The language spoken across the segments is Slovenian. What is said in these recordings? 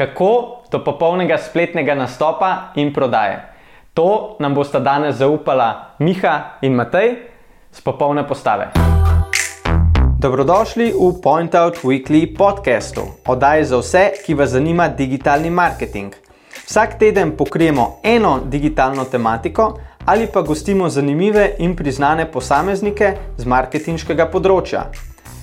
kako do popolnega spletnega nastopa in prodaje. To nam bosta danes zaupala Miha in Matej z popolne postave. Dobrodošli v Point Out Weekly podkastu, oddaji za vse, ki vas zanima digitalni marketing. Vsak teden pokrijemo eno digitalno tematiko ali pa gostimo zanimive in priznane posameznike z marketinškega področja.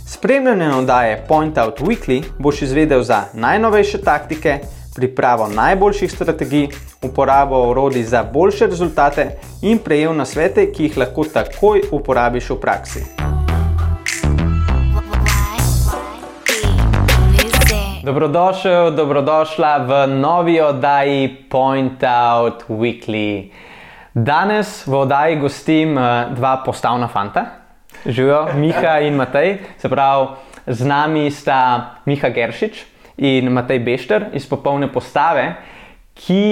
Spremljanje oddaje Point Out Weekly boš izvedel za najnovejše taktike, pripravo najboljših strategij, uporabo orodij za boljše rezultate in prejel nasvete, ki jih lahko takoj uporabiš v praksi. Dobrodošel, dobrodošla v novi oddaji Point Out Weekly. Danes v oddaji gostim eh, dva postavna fanta, živijo Miha in Matej, se pravi, z nami sta Miha Geršič in Matej Bešter iz popolne postave, ki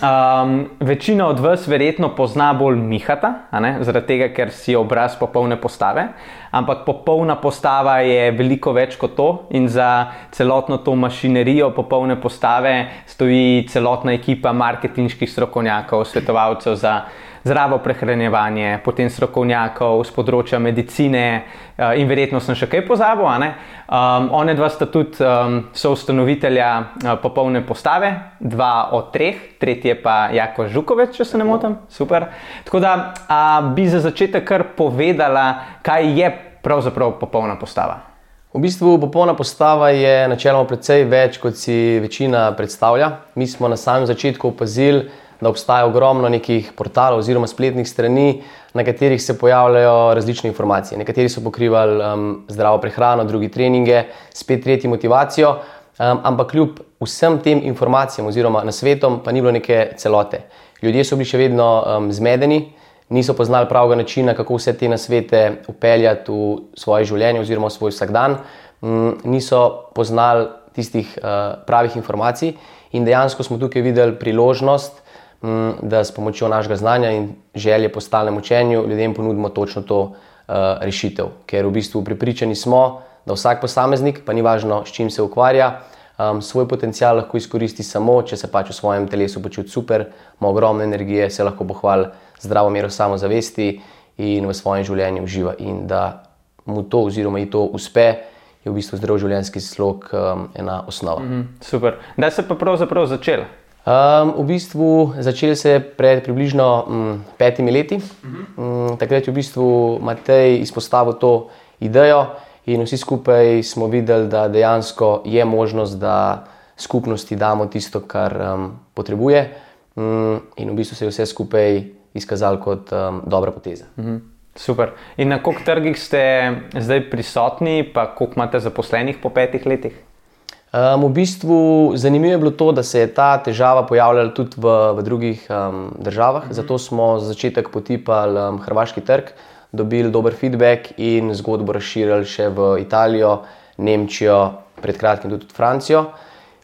um, večina od vas verjetno pozna bolj Mihata, zaradi tega, ker si obraz popolne postave. Ampak popolna postava je veliko več kot to, in za celotno to mašinerijo popolne postave stoji celotna ekipa marketinških strokovnjakov, svetovalcev za zdravo prehranjevanje, potem strokovnjakov z področja medicine uh, in verjetno sem še kaj pozabil. Um, one dva sta tudi um, soustanovitelja uh, popolne postave, dva od treh, tretji je pa Jako Žukovič, če se ne motim. Super. Tako da uh, bi za začetek kar povedala, kaj je pravzaprav popolna postava. V bistvu popolna postava je načeloma precej več, kot si večina predstavlja. Mi smo na samem začetku opazili, da obstaja ogromno nekih portalov oziroma spletnih strani, na katerih se pojavljajo različne informacije. Nekateri so pokrivali um, zdravo prehrano, drugi treninge, spet tretji motivacijo, um, ampak kljub vsem tem informacijam oziroma nasvetom, pa ni bilo neke celote. Ljudje so bili še vedno um, zmedeni, niso poznali pravega načina, kako vse te nasvete upeljati v svoje življenje oziroma v svoj vsakdan, um, niso poznali tistih uh, pravih informacij. In dejansko smo tukaj videli priložnost, Mm, da s pomočjo našega znanja in želje po stalnem učenju ljudem ponudimo točno to uh, rešitev. Ker v bistvu pripričani smo, da vsak posameznik, pa ni važno, s čim se ukvarja, um, svoj potencial lahko izkoristi samo, če se pač v svojem telesu počuti super, ima ogromno energije, se lahko pohvali zdravo mero samozavesti in v svojem življenju uživa. In da mu to, oziroma ji to uspe, je v bistvu zdrav življenjski slog um, ena osnova. Mm -hmm, super. Da se pa pravzaprav začela. Um, v bistvu začel se je pred približno um, petimi leti. Um, takrat je v bistvu Matej izpostavil to idejo, in vsi skupaj smo videli, da dejansko je možnost, da skupnosti damo tisto, kar um, potrebuje. Um, in v bistvu se je vse skupaj izkazalo kot um, dobra poteza. Mhm. Super. In na koliko trgih ste zdaj prisotni, pa koliko imate zaposlenih po petih letih? Um, v bistvu zanimivo je bilo to, da se je ta težava pojavljala tudi v, v drugih um, državah. Mhm. Zato smo za začetek potipali um, hrvaški trg, dobili dober feedback in zgodbo razširili še v Italijo, Nemčijo, pred kratkim tudi Francijo.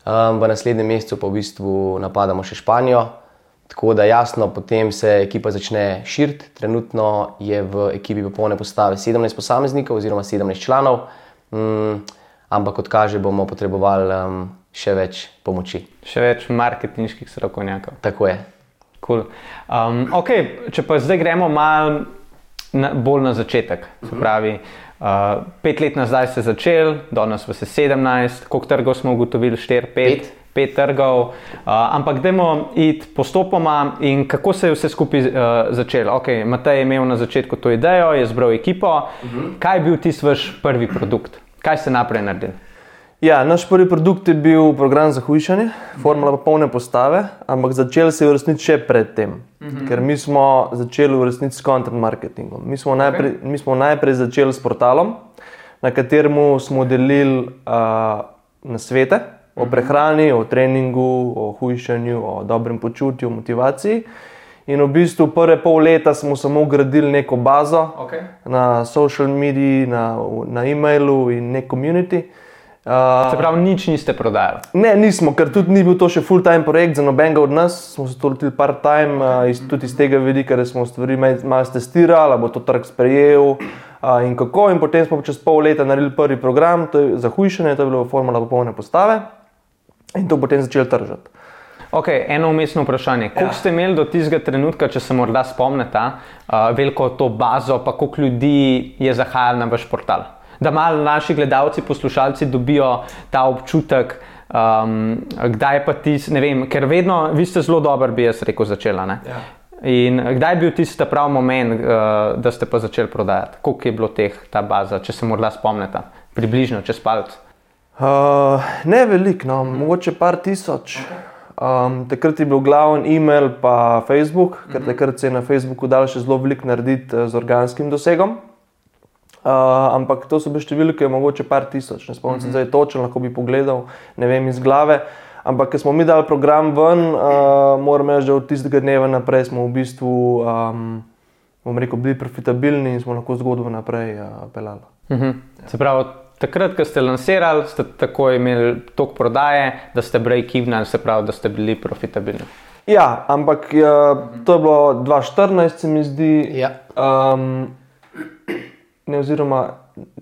Um, v naslednjem mesecu pa v bistvu napadamo še Španijo. Tako da jasno, potem se ekipa začne širiti. Trenutno je v ekipi popolne postave 17 posameznikov oziroma 17 članov. Um, ampak kot kaže, bomo potrebovali um, še več pomoči. Še več marketinških strokovnjakov. Tako je. Cool. Um, okay, če pa zdaj gremo malo na, bolj na začetek. Se mhm. pravi, uh, pet let nazaj se je začel, danes pa se 17, koliko trgov smo ugotovili, 4, 5. Pet trgov, uh, ampak dajmo iti postopoma. In kako se je vse skupaj uh, začelo? Okay, Matej je imel na začetku to idejo, je zbral ekipo. Uh mhm. -huh. Kaj je bil tisti vaš prvi produkt? Kaj ste naprej naredili? Ja, naš prvi produkt je bil program za hujšanje, formula pa polne postave, ampak začel se je v resnici še predtem, uh mhm. -huh. ker mi smo začeli v resnici s content marketingom. Mi smo, najprej, okay. mi smo najprej začeli s portalom, na katerem smo delili uh, nasvete o mhm. prehrani, o treningu, o hujšanju, o dobrem počutju, motivaciji. In v bistvu prve pol leta smo samo gradili neko bazo okay. na social mediji, na, na e-mailu in nek community. Uh, Se pravi, nič niste prodajali? Ne, nismo, ker tudi ni bil to še full-time projekt za nobenega od nas. Smo se to lotili part-time, uh, iz, tudi iz tega vidika, da smo stvari malo testirali, bo to trg sprejel uh, in kako. In potem smo čez pol leta naredili prvi program, to je za hujšanje, to je bilo formula popolne postave. in to potem začeli tržiti. Okay, eno umestno vprašanje. Koliko ja. ste imeli do tistega trenutka, če se morda spomnite, uh, veliko to bazo, pa koliko ljudi je zahajalo na vaš portal? Da malo naši gledalci, poslušalci dobijo ta občutek, um, kdaj pa ti, ne vem, ker vedno, vi ste zelo dober, bi jaz rekel, začela. Ja. In kdaj je bil tisti pravi moment, uh, da ste pa začeli prodajati? Koliko je bilo teh, ta baza, če se morda spomnite, približno čez palce? Uh, ne veliko, no, mogoče par tisoč. Um, takrat je bil glavni e-mail pa Facebook, ker mhm. takrat se je na Facebooku dal še zelo veliko narediti z organskim dosegom. Uh, ampak to so bile številke, mogoče par tisoč, ne spomnim se mhm. zdaj točno, lahko bi pogledal, ne vem iz glave. Ampak, ker smo mi dali program ven, uh, moram reči, da od tistega dneva naprej smo v bistvu, um, rekel, bili profitabilni in smo lahko zgodbo naprej uh, pelali. Uh mhm. -huh. Se pravi, takrat, ko ste lansirali, ste tako imeli tok prodaje, da ste break-even, se pravi, da ste bili profitabilni. Ja, ampak uh, to je bilo 2014, se mi zdi. Ja. Um, ne, oziroma,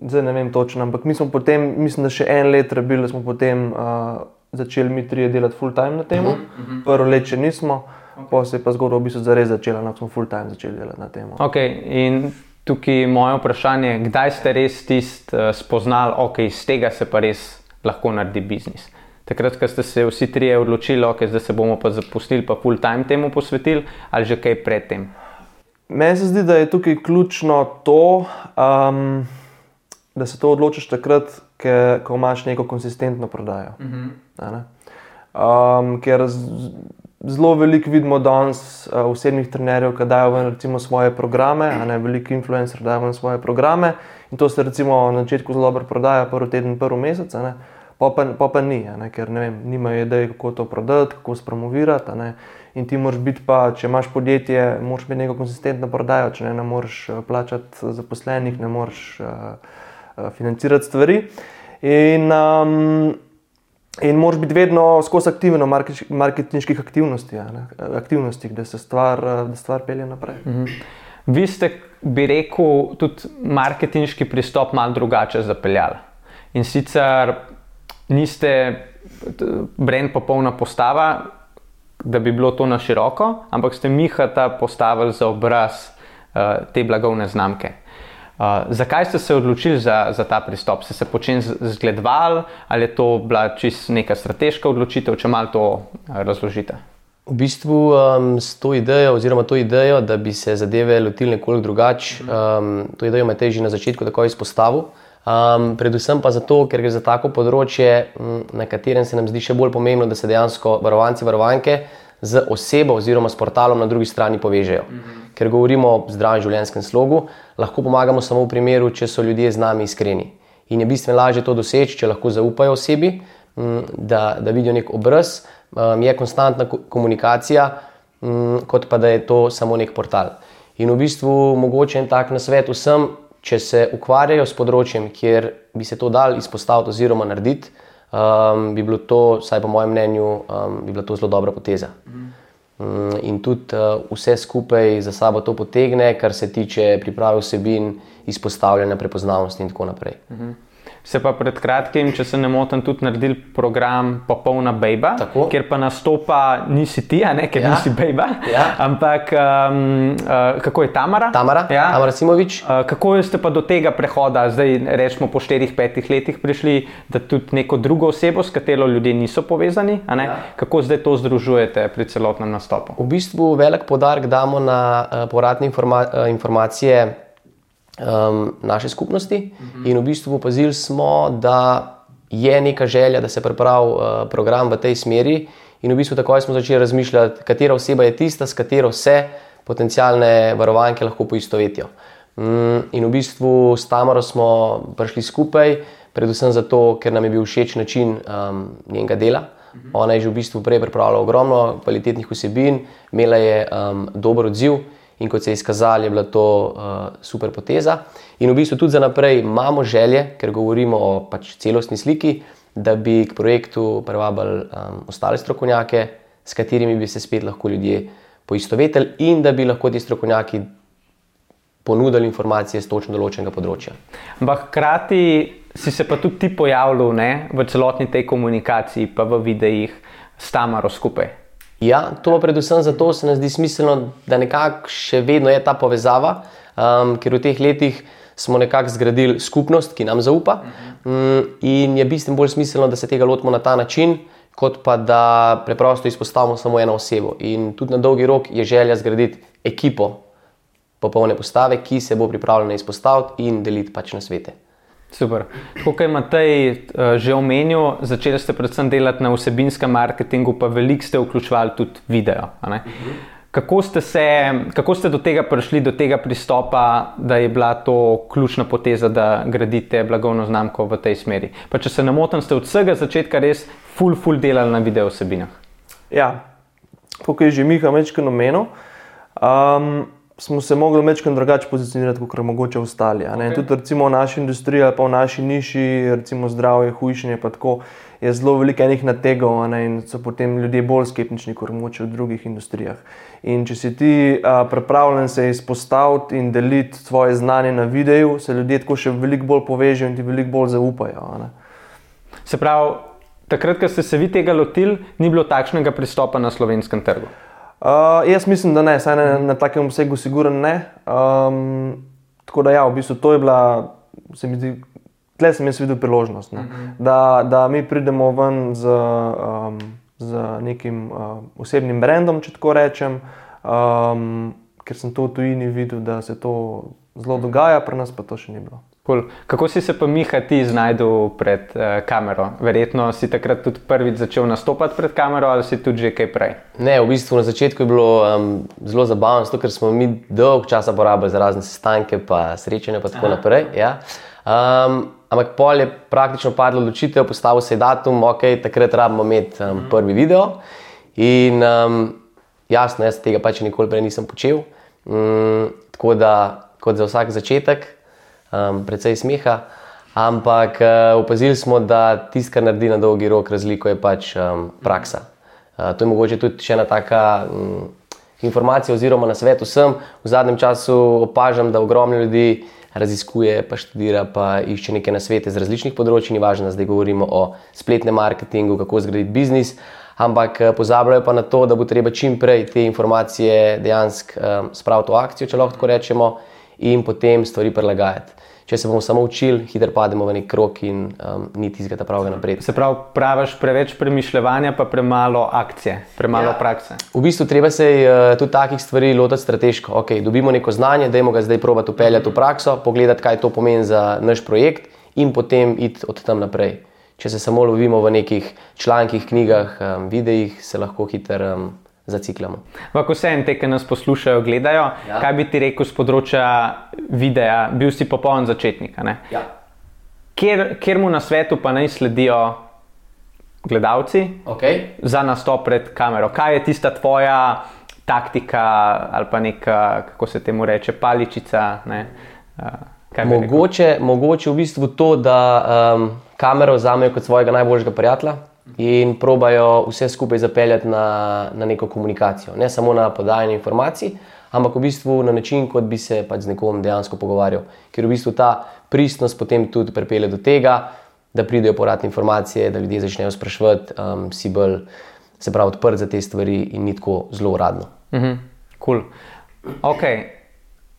zdaj ne vem točno, ampak mi smo potem, mislim, da še en let rebili, da smo potem uh, začeli mi trije delati full time na tem. Uh -huh. Prvo let, če nismo, okay. pa se je pa zgodilo, da bi se zares začela, da smo full time začeli delati na tem. Okay. In tukaj je moje vprašanje, kdaj ste res tisti uh, spoznali, da okay, iz tega se pa res lahko naredi biznis. Takrat, ko ste se vsi trije odločili, da okay, se bomo pa zapustili, pa full time temu posvetili, ali že kaj predtem. Meni se zdi, da je tukaj ključno to, um, da se to odločiš takrat, ke, ko imaš neko konsistentno prodajo. Uh mhm. -huh. um, ker zelo veliko vidimo danes uh, osebnih trenerjev, ki dajo ven svoje programe, ne veliko influencerjev dajo ven svoje programe. In to se recimo na začetku zelo dobro prodaja, prvi teden, prvi mesec. Pa pa, pa pa ni, ne, ker ne vem, nimajo ideje, kako to prodati, kako spromovirati. In ti moraš biti, pa, če imaš podjetje, moraš imeti neko konsistentno prodajo, če ne, ne moreš eh, plačati zaposlenih, ne moreš uh, financirati stvari. In, um, in moraš biti vedno skozi aktivno marketinških aktivnosti, aktivnosti, da se stvar, da stvar pelje naprej. Mhm. Vi ste, bi rekel, tudi marketinški pristop malo drugače zapeljali. In sicer niste brend popolna postava, da bi bilo to na široko, ampak ste Mihata postavili za obraz uh, te blagovne znamke. Uh, zakaj ste se odločili za, za ta pristop? Ste se počem zgledovali ali je to bila čisto neka strateška odločitev, če malo to razložite? V bistvu um, s to idejo, oziroma to idejo, da bi se zadeve lotili nekoliko drugače, um, to idejo imate že na začetku tako izpostavil. Um, predvsem pa zato, ker gre za tako področje, na katerem se nam zdi še bolj pomembno, da se dejansko varovanci, varovanke z osebo oziroma s portalom na drugi strani povežejo. Mhm. Ker govorimo o zdravem življenjskem slogu, lahko pomagamo samo v primeru, če so ljudje z nami iskreni. In je bistveno lažje to doseči, če lahko zaupajo osebi, da, da vidijo nek obraz, je konstantna komunikacija, kot pa da je to samo nek portal. In v bistvu mogoče en tak nasvet vsem, če se ukvarjajo s področjem, kjer bi se to dal izpostaviti oziroma narediti, um, bi bilo to, vsaj po mojem mnenju, um, bi bila to zelo dobra poteza. Um, in tudi uh, vse skupaj za sabo to potegne, kar se tiče priprave vsebin, izpostavljanja prepoznavnosti in tako naprej. -huh se pa pred kratkim, če se ne motim, tudi naredili program Popolna Bejba, kjer pa nastopa nisi ti, ne, ker ja. nisi Bejba. Ja. Ampak um, uh, kako je Tamara? Tamara, ja. Tamara Simovič. Uh, kako ste pa do tega prehoda, zdaj rečemo po 4-5 letih, prišli, da tudi neko drugo osebo, s katero ljudje niso povezani? Ja. Kako zdaj to združujete pri celotnem nastopu? V bistvu velik podarek damo na uh, povratne informa uh, informacije um, naše skupnosti. Uh mhm. -huh. In v bistvu opazili smo, da je neka želja, da se pripravi uh, program v tej smeri. In v bistvu takoj smo začeli razmišljati, katera oseba je tista, s katero se potencijalne varovanke lahko poistovetijo. Um, in v bistvu s Tamaro smo prišli skupaj, predvsem zato, ker nam je bil všeč način um, njenega dela. Mhm. Ona je že v bistvu prej pripravila ogromno kvalitetnih vsebin, imela je um, dober odziv. In kot se je izkazalo, je bila to uh, super poteza. In v bistvu tudi za naprej imamo želje, ker govorimo o pač, celostni sliki, da bi k projektu privabili um, ostale strokovnjake, s katerimi bi se spet lahko ljudje poistovetili, in da bi lahko ti strokovnjaki ponudili informacije z točno določenega področja. Ampak hkrati si se pa tudi ti pojavljal ne, v celotni tej komunikaciji, pa v videih s Tamaro skupaj. Ja, to pa predvsem zato se nam zdi smiselno, da nekako še vedno je ta povezava, um, ker v teh letih smo nekako zgradili skupnost, ki nam zaupa. Um, in je bistveno bolj smiselno, da se tega lotimo na ta način, kot pa da preprosto izpostavimo samo eno osebo. In tudi na dolgi rok je želja zgraditi ekipo popolne postave, ki se bo pripravljena izpostaviti in deliti pač na svete. Super. Kot je Matej uh, že omenil, začeli ste predvsem delati na vsebinskem marketingu, pa veliko ste vključevali tudi video. Kako ste, se, kako ste do tega prišli, do tega pristopa, da je bila to ključna poteza, da gradite blagovno znamko v tej smeri? Pa če se ne motim, ste od vsega začetka res full, full delali na video vsebinah. Ja, kot je že Miha večkrat omenil. Um, smo se mogli večkrat drugače pozicionirati kot mogoče ostali. Okay. Tudi recimo, v naši industriji pa v naši niši, recimo zdravje, hujšanje, pa tako je zelo veliko enih nategov in so potem ljudje bolj skeptični kot mogoče v drugih industrijah. In če si ti a, pripravljen se izpostaviti in deliti svoje znanje na videu, se ljudje tako še veliko bolj povežejo in ti veliko bolj zaupajo. Se pravi, takrat, ko ste se vi tega lotili, ni bilo takšnega pristopa na slovenskem trgu. Uh, jaz mislim, da ne, saj ne, na takem obsegu, sigurno ne. Um, tako da, ja, v bistvu to je bila, se mi zdi, tle sem jaz videl priložnost, uh -huh. da, da mi pridemo ven z, um, z nekim uh, osebnim brandom, če tako rečem, um, ker sem to v tujini videl, da se to zelo dogaja, pri nas pa to še ni bilo. Cool. Kako si se pa Miha ti znašel pred uh, kamero? Verjetno si takrat tudi prvič začel nastopati pred kamero ali si tudi že kaj prej? Ne, v bistvu na začetku je bilo um, zelo zabavno, zato, ker smo mi dolg čas porabili za razne sestanke, pa srečanja in tako Aha. naprej. Ja. Um, ampak pol je praktično padlo odločitev, postavil se je datum, ok, takrat rabimo imeti um, mhm. prvi video. In um, jasno, jaz tega pač nikoli prej nisem počel. Um, tako da, kot za vsak začetek um, precej smeha. Ampak uh, opazili smo, da tisto, kar naredi na dolgi rok razliko, je pač um, praksa. Uh, to je mogoče tudi ena taka um, informacija, oziroma na svetu sem. V zadnjem času opažam, da ogromno ljudi raziskuje, pa študira, pa išče neke nasvete z različnih področji. Ni važno, da zdaj govorimo o spletnem marketingu, kako zgraditi biznis. Ampak pozabljajo pa na to, da bo treba čim prej te informacije dejansko um, spraviti v akcijo, če lahko rečemo, in potem stvari prilagajati če se bomo samo učili, hitro pademo v nek krok in um, ni tistega pravega napredka. Se pravi, praviš preveč premišljanja, pa premalo akcije, premalo ja. prakse. V bistvu treba se uh, tudi takih stvari lotiti strateško. Okay, dobimo neko znanje, da je ga zdaj probati upeljati v prakso, pogledati, kaj to pomeni za naš projekt in potem iti od tam naprej. Če se samo lovimo v nekih člankih, knjigah, um, videih, se lahko hitro um, zaciklamo. Ampak vse en te, ki nas poslušajo, gledajo, ja. kaj bi ti rekel z področja videa, bil si popoln začetnik. Ja. Ker, ker mu na svetu pa naj sledijo gledalci okay. za nastop pred kamero. Kaj je tista tvoja taktika ali pa neka, kako se temu reče, paličica? Mogoče, mogoče v bistvu to, da um, kamero vzamejo kot svojega najboljšega prijatelja in probajo vse skupaj zapeljati na, na neko komunikacijo. Ne samo na podajanje informacij, ampak v bistvu na način, kot bi se pač z nekom dejansko pogovarjal. Ker v bistvu ta pristnost potem tudi pripelje do tega, da pridejo poradne informacije, da ljudje začnejo spraševati, um, si bolj se pravi odprt za te stvari in ni tako zelo uradno. Mhm, cool. okay.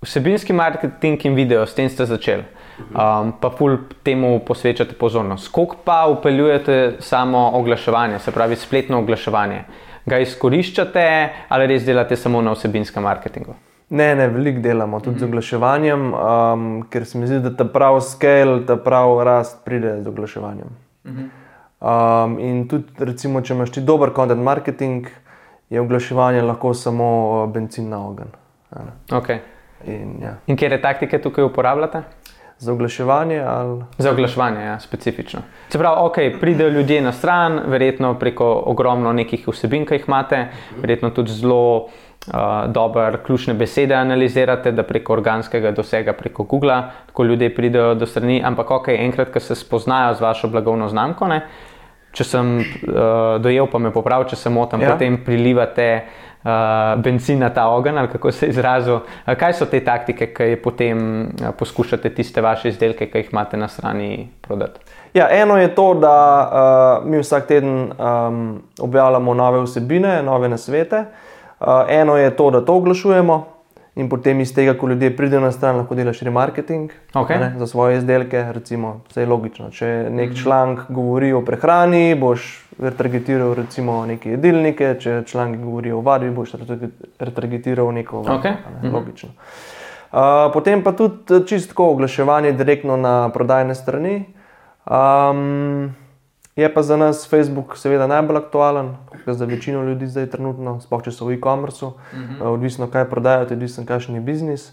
Vsebinski marketing in video, s tem ste začeli um, pa pol temu posvečate pozornost. Kako pa upeljujete samo oglaševanje, se pravi spletno oglaševanje? Ga izkoriščate ali res delate samo na vsebinskem marketingu? Ne, ne, veliko delamo tudi mm -hmm. z mhm. oglaševanjem, um, ker se mi zdi, da ta pravi scale, ta pravi rast pride z oglaševanjem. Mm -hmm. um, in tudi, recimo, če imaš ti dober content marketing, je oglaševanje lahko samo uh, benzin na ogen. Okay. In, ja. in kje taktike tukaj uporabljate? Za oglaševanje ali? Za oglaševanje, ja, specifično. Se pravi, ok, pridejo ljudje na stran, verjetno preko ogromno nekih vsebin, ki jih imate, verjetno tudi zelo uh, dober ključne besede analizirate, da preko organskega dosega, preko Google, tako ljudje pridejo do strani. Ampak ok, enkrat, ko se spoznajo z vašo blagovno znamko, ne, če sem uh, dojel, pa me popravi, če se motim, ja. potem prilivate uh, benzin na ta ogenj, ali kako se izrazil. Uh, kaj so te taktike, ki potem uh, poskušate tiste vaše izdelke, ki jih imate na strani, prodati? Ja, eno je to, da uh, mi vsak teden um, objavljamo nove vsebine, nove nasvete. Uh, eno je to, da to oglašujemo, in potem iz tega, ko ljudje pridejo na stran, lahko delaš remarketing okay. ne, za svoje izdelke. Recimo, vse je logično. Če nek mm. članek govori o prehrani, boš retargetiral recimo neke jedilnike, če članek govori o vadbi, boš retargetiral neko vadbo. Okay. Ne, -hmm. Logično. Uh, potem pa tudi čistko oglaševanje direktno na prodajne strani. Um, Je pa za nas Facebook seveda najbolj aktualen, za večino ljudi zdaj trenutno, sploh če so v e-commerce, uh mhm. -huh. odvisno kaj prodajajo, odvisno kakšen je biznis.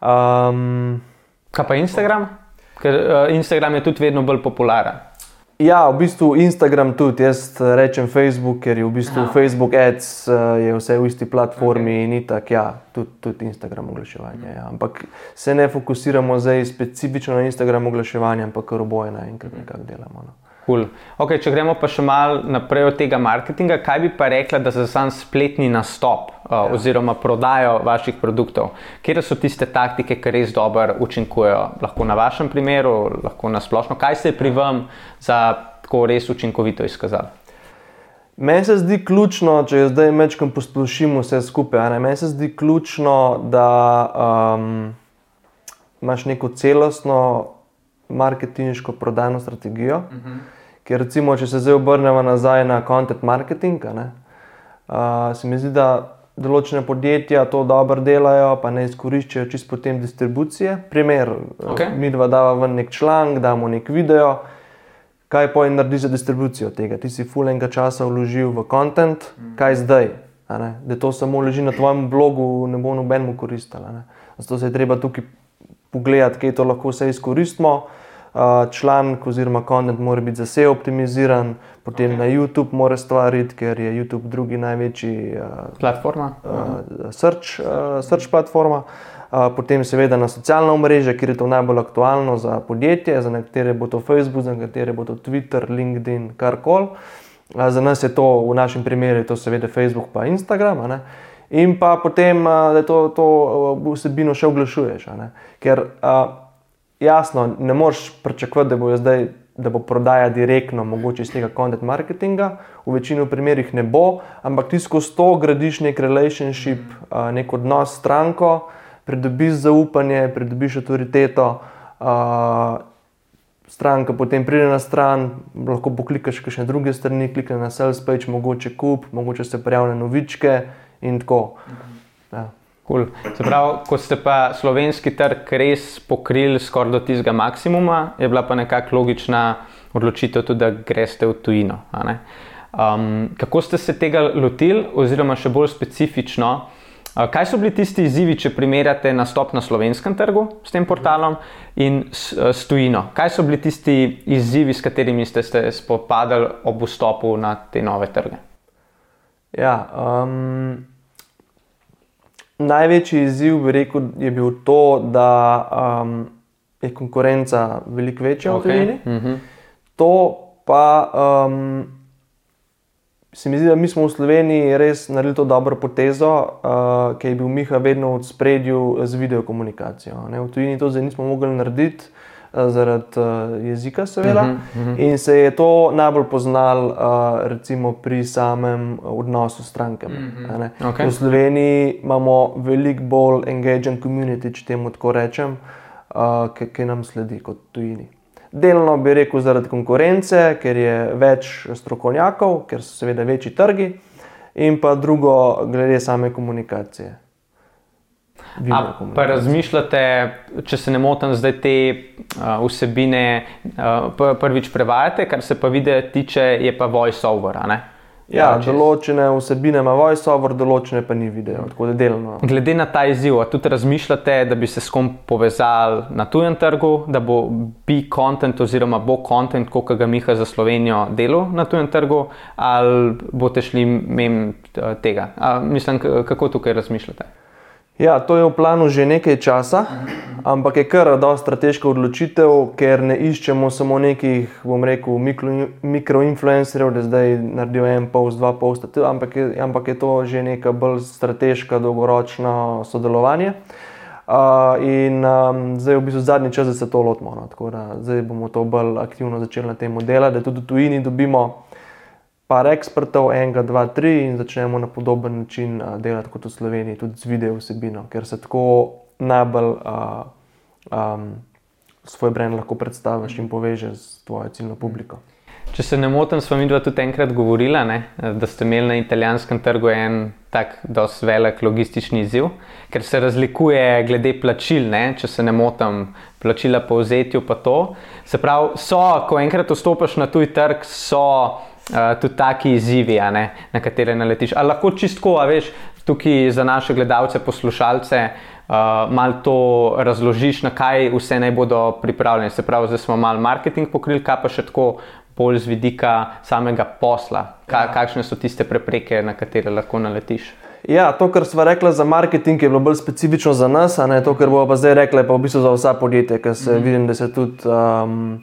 Um, kaj pa Instagram? Ker uh, Instagram je tudi vedno bolj popularen. Ja, v bistvu Instagram tudi, jaz rečem Facebook, ker je v bistvu Aha. Facebook Ads, uh, je vse v isti platformi okay. in itak, ja, tudi, tudi Instagram oglaševanje. Ja. Ampak se ne fokusiramo zdaj specifično na Instagram oglaševanje, ampak kar oboje naenkrat nekako delamo. No. Cool. Okay, če gremo pa še malo naprej od tega marketinga, kaj bi pa rekla, da za sam spletni nastop uh, ja. oziroma prodajo vaših produktov? Kje so tiste taktike, ki res dobro učinkujejo? Lahko na vašem primeru, lahko na splošno. Kaj se je pri vam za tako res učinkovito izkazalo? Meni se zdi ključno, če zdaj mečkam posplošimo vse skupaj. Meni se zdi ključno, da um, imaš neko celostno marketinško prodajno strategijo. Uh mhm. -huh. Ker, recimo, če se zdaj obrnemo nazaj na content marketing, ne, uh, se mi zdi, da določene podjetja to dobro delajo, pa ne izkoriščajo čisto potem distribucije. Primer, okay. mi dva dava ven nek članek, damo nek video. Kaj pa je naredi za distribucijo tega? Ti si fulenga časa vložil v content, mm. kaj zdaj? Da to samo leži na tvojem blogu, ne bo nobenemu koristilo. Zato se je treba tukaj pogledati, kaj to lahko vse izkoristimo članek oziroma kontent mora biti zase optimiziran, potem okay. na YouTube mora stvariti, ker je YouTube drugi največji uh, platforma. Uh, search, uh, search platforma. Uh, potem, seveda, na socialna mreža, kjer je to najbolj aktualno za podjetje, za nekatere bo to Facebook, za nekatere bo to Twitter, LinkedIn, karkoli. Uh, za nas je to, v našem primeru, to seveda Facebook in Instagram. In pa potem, uh, da to, to vsebino še oglašuješ. Ker uh, jasno, ne moreš pričakovati, da bo zdaj. Da bo prodaja direktno, mogoče iz tega content marketinga, v večini primerih ne bo, ampak ti skozi to gradiš nek relationship, nek odnos s stranko, pridobiš zaupanje, pridobiš avtoriteto, stranka potem pride na stran, lahko poklikaš še na druge strani, klikne na sales page, mogoče kup, mogoče se prijavi na novičke in tako. Ja. Cool. Pravi, ko ste pa slovenski trg res pokrili skoraj do tistega maksimuma, je bila pa nekako logična odločitev tudi, da greste v tujino. Um, kako ste se tega lotili, oziroma še bolj specifično, uh, kaj so bili tisti izzivi, če primerjate nastop na slovenskem trgu s tem portalom in s, uh, s tujino? Kaj so bili tisti izzivi, s katerimi ste se spopadali ob vstopu na te nove trge? Ja. Um... Največji izziv bi rekel, je bil to, da um, je konkurenca veliko večja okay. v Tuniziji. Mm -hmm. To pa um, se mi zdi, da mi smo v Sloveniji res naredili to dobro potezo, uh, ker je bil Miha vedno v spredju z videokomunikacijo. Ne? V Tuniziji to zdaj nismo mogli narediti. Eh, zaradi uh, jezika, seveda. Uh -huh, uh -huh. In se je to najbolj poznalo uh, recimo pri samem odnosu s strankami. Uh -huh. okay. V Sloveniji imamo veliko bolj engaging community, če temu tako rečem, uh, ki nam sledi kot tujini. Delno bi rekel zaradi konkurence, ker je več strokovnjakov, ker so seveda večji trgi, in pa drugo, glede same komunikacije. Pa razmišljate, če se ne motim, zdaj te uh, vsebine uh, prvič prevajate, kar se pa vidi, tiče, je pa voice-over. Ja, ja določene vsebine ima voice-over, določene pa ni video, tako da delno. Glede na ta izziv, tudi razmišljate, da bi se s kom povezali na tujem trgu, da bo bi content oziroma bo content, kot ga Miha za Slovenijo delo na tujem trgu, ali boste šli mem tega? A, mislim, kako tukaj razmišljate? Ja, to je v planu že nekaj časa, ampak je kar dosta strateška odločitev, ker ne iščemo samo nekih, bom rekel, mikro- mikroinfluencerjev, da zdaj naredijo en post, dva posta, ampak je, ampak je to že neka bolj strateška, dolgoročna sodelovanje. Uh, in um, zdaj je v bistvu zadnji čas, da se to lotimo. No. Tako da zdaj bomo to bolj aktivno začeli na tem delu, da tudi v tujini dobimo par ekspertov, enega, dva, tri in začnemo na podoben način uh, delati kot v Sloveniji, tudi z video vsebino, ker se tako najbolj uh, um, svoj brand lahko predstaviš in povežeš s tvojo ciljno publiko. Če se ne motim, smo mi dva tudi enkrat govorila, ne, da ste imeli na italijanskem trgu en tak dosti velik logistični izziv, ker se razlikuje glede plačil, ne, če se ne motim, plačila po vzetju pa to. Se pravi, so, ko enkrat vstopiš na tuj trg, so uh, tudi taki izzivi, ne, na katere naletiš. Ali lahko čistko, a veš, tukaj za naše gledalce, poslušalce, uh, malo to razložiš, na kaj vse naj bodo pripravljeni. Se pravi, zdaj smo malo marketing pokrili, kaj pa še tako bolj z vidika samega posla, Ka, kakšne so tiste prepreke, na katere lahko naletiš. Ja, to, kar smo rekli za marketing, je bilo bolj specifično za nas, a ne to, kar bomo pa zdaj rekli, pa v bistvu za vsa podjetja, ker se mm. vidim, da se tudi um,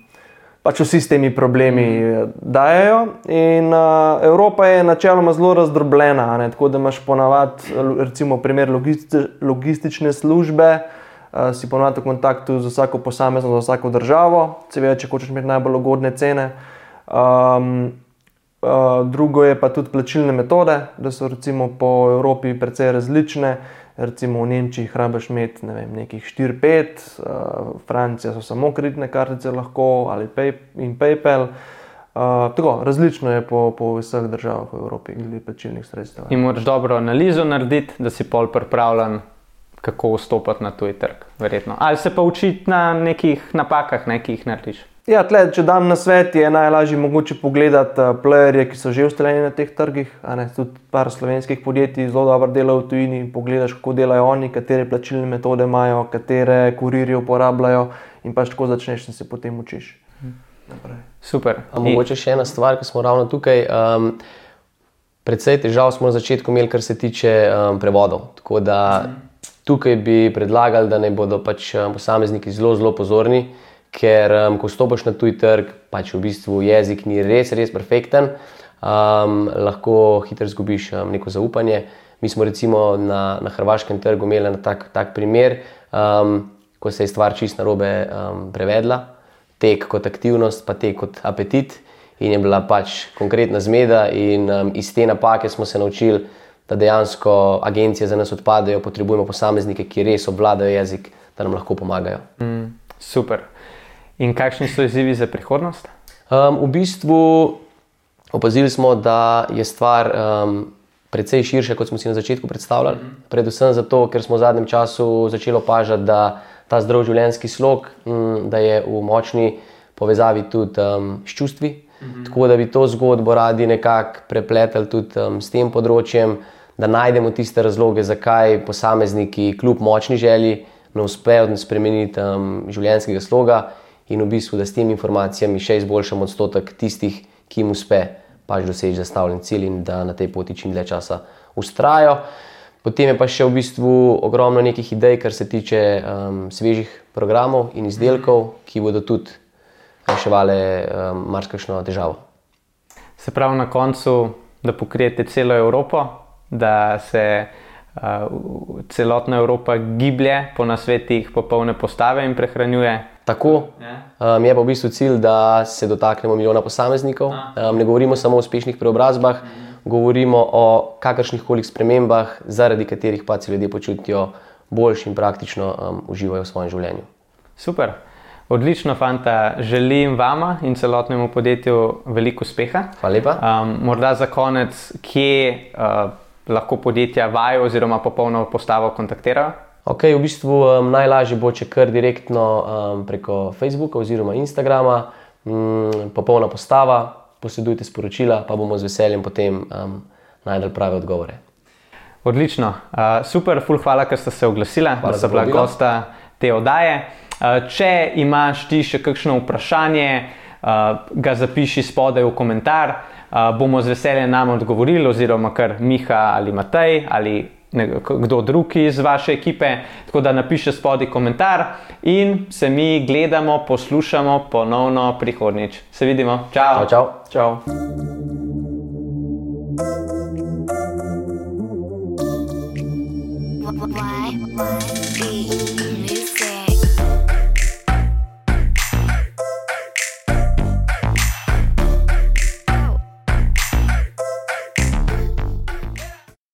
pač vsi s temi problemi mm. dajajo. In uh, Evropa je načeloma zelo razdrobljena, ne tako da imaš ponavadi, recimo, primer logisti, logistične službe. Uh, si ponovadi v kontaktu z vsako posamezno, z vsako državo, seveda, če hočeš imeti najbolj ugodne cene. Um, uh, drugo je pa tudi plačilne metode, da so recimo po Evropi precej različne. Recimo v Nemčiji hrabaš imeti ne vem, nekih 4-5, uh, Francija so samo kreditne kartice lahko ali pay in PayPal. Uh, tako, različno je po, po vseh državah v Evropi, glede plačilnih sredstev. In moraš dobro analizo narediti, da si pol pripravljen, kako vstopiti na tuj trg. Verjetno. Ali se pa učiti na nekih napakah, ne, ki jih narediš. Ja, tle, če dam na svet, je najlažje mogoče pogledati uh, playerje, ki so že ustaljeni na teh trgih. Ne, tudi par slovenskih podjetij zelo dobro delajo v tujini. Pogledaš, kako delajo oni, katere plačilne metode imajo, katere kurirje uporabljajo, in pač tako začneš in se potem učiš. Naprej. Super. A mogoče še ena stvar, ki smo ravno tukaj. Um, predvsej težav smo na začetku imeli, kar se tiče um, prevodov. Tako da tukaj bi predlagali, da naj bodo pač um, posamezniki zelo, zelo pozorni ker um, ko stopiš na tuj trg, pač v bistvu jezik ni res, res perfekten, um, lahko hitro izgubiš um, neko zaupanje. Mi smo recimo na, na hrvaškem trgu imeli na tak, tak primer, um, ko se je stvar čist narobe um, prevedla, tek kot aktivnost, pa tek kot apetit. In je bila pač konkretna zmeda, in um, iz te napake smo se naučili, da dejansko agencije za nas odpadajo, potrebujemo posameznike, ki res obvladajo jezik, da nam lahko pomagajo. Mm, super. In kakšni so izzivi za prihodnost? Um, v bistvu opazili smo, da je stvar um, precej širša, kot smo si na začetku predstavljali. Predvsem zato, ker smo v zadnjem času začeli opažati, da ta zdrav življenjski slog um, je v močni povezavi tudi um, s čustvi. Mhm. Tako da bi to zgodbo radi nekako prepletali tudi um, s tem področjem, da najdemo tiste razloge, zakaj posamezniki, kljub močni želji, ne uspejo spremeniti um, življenjskega sloga in v bistvu, da s temi informacijami še izboljšamo odstotek tistih, ki jim uspe pač doseči zastavljen cilj in da na tej poti čim dlje časa ustrajajo. Potem je pa še v bistvu ogromno nekih idej, kar se tiče um, svežih programov in izdelkov, ki bodo tudi reševali um, marsikšno težavo. Se pravi, na koncu, da pokrijete celo Evropo, da se uh, celotna Evropa giblje po nasvetih popolne postave in prehranjuje Tako um, je pa v bistvu cilj, da se dotaknemo milijona posameznikov. Um, ne govorimo samo o uspešnih preobrazbah, mhm. govorimo o kakršnih koli spremembah, zaradi katerih pa se ljudje počutijo boljši in praktično um, uživajo v svojem življenju. Super. Odlično, fanta. Želim vama in celotnemu podjetju veliko uspeha. Hvala lepa. Um, morda za konec, kje uh, lahko podjetja vajo oziroma popolno postavo kontaktirajo? Okay, v bistvu um, najlažje bo, če kar direktno um, preko Facebooka oziroma Instagrama, um, popolna postava, posedujte sporočila, pa bomo z veseljem potem um, najdel prave odgovore. Odlično, uh, super, full hvala, ker ste se oglasili, da ste bila gosta te oddaje. Uh, če imaš ti še kakšno vprašanje, uh, ga zapiši spodaj v komentar, uh, bomo z veseljem nam odgovorili, oziroma kar Miha ali Matej ali kdo drug iz vaše ekipe. Tako da napišite spodaj komentar in se mi gledamo, poslušamo ponovno prihodnjič. Se vidimo. Čau. Čau, čau. Čau. Why? Why?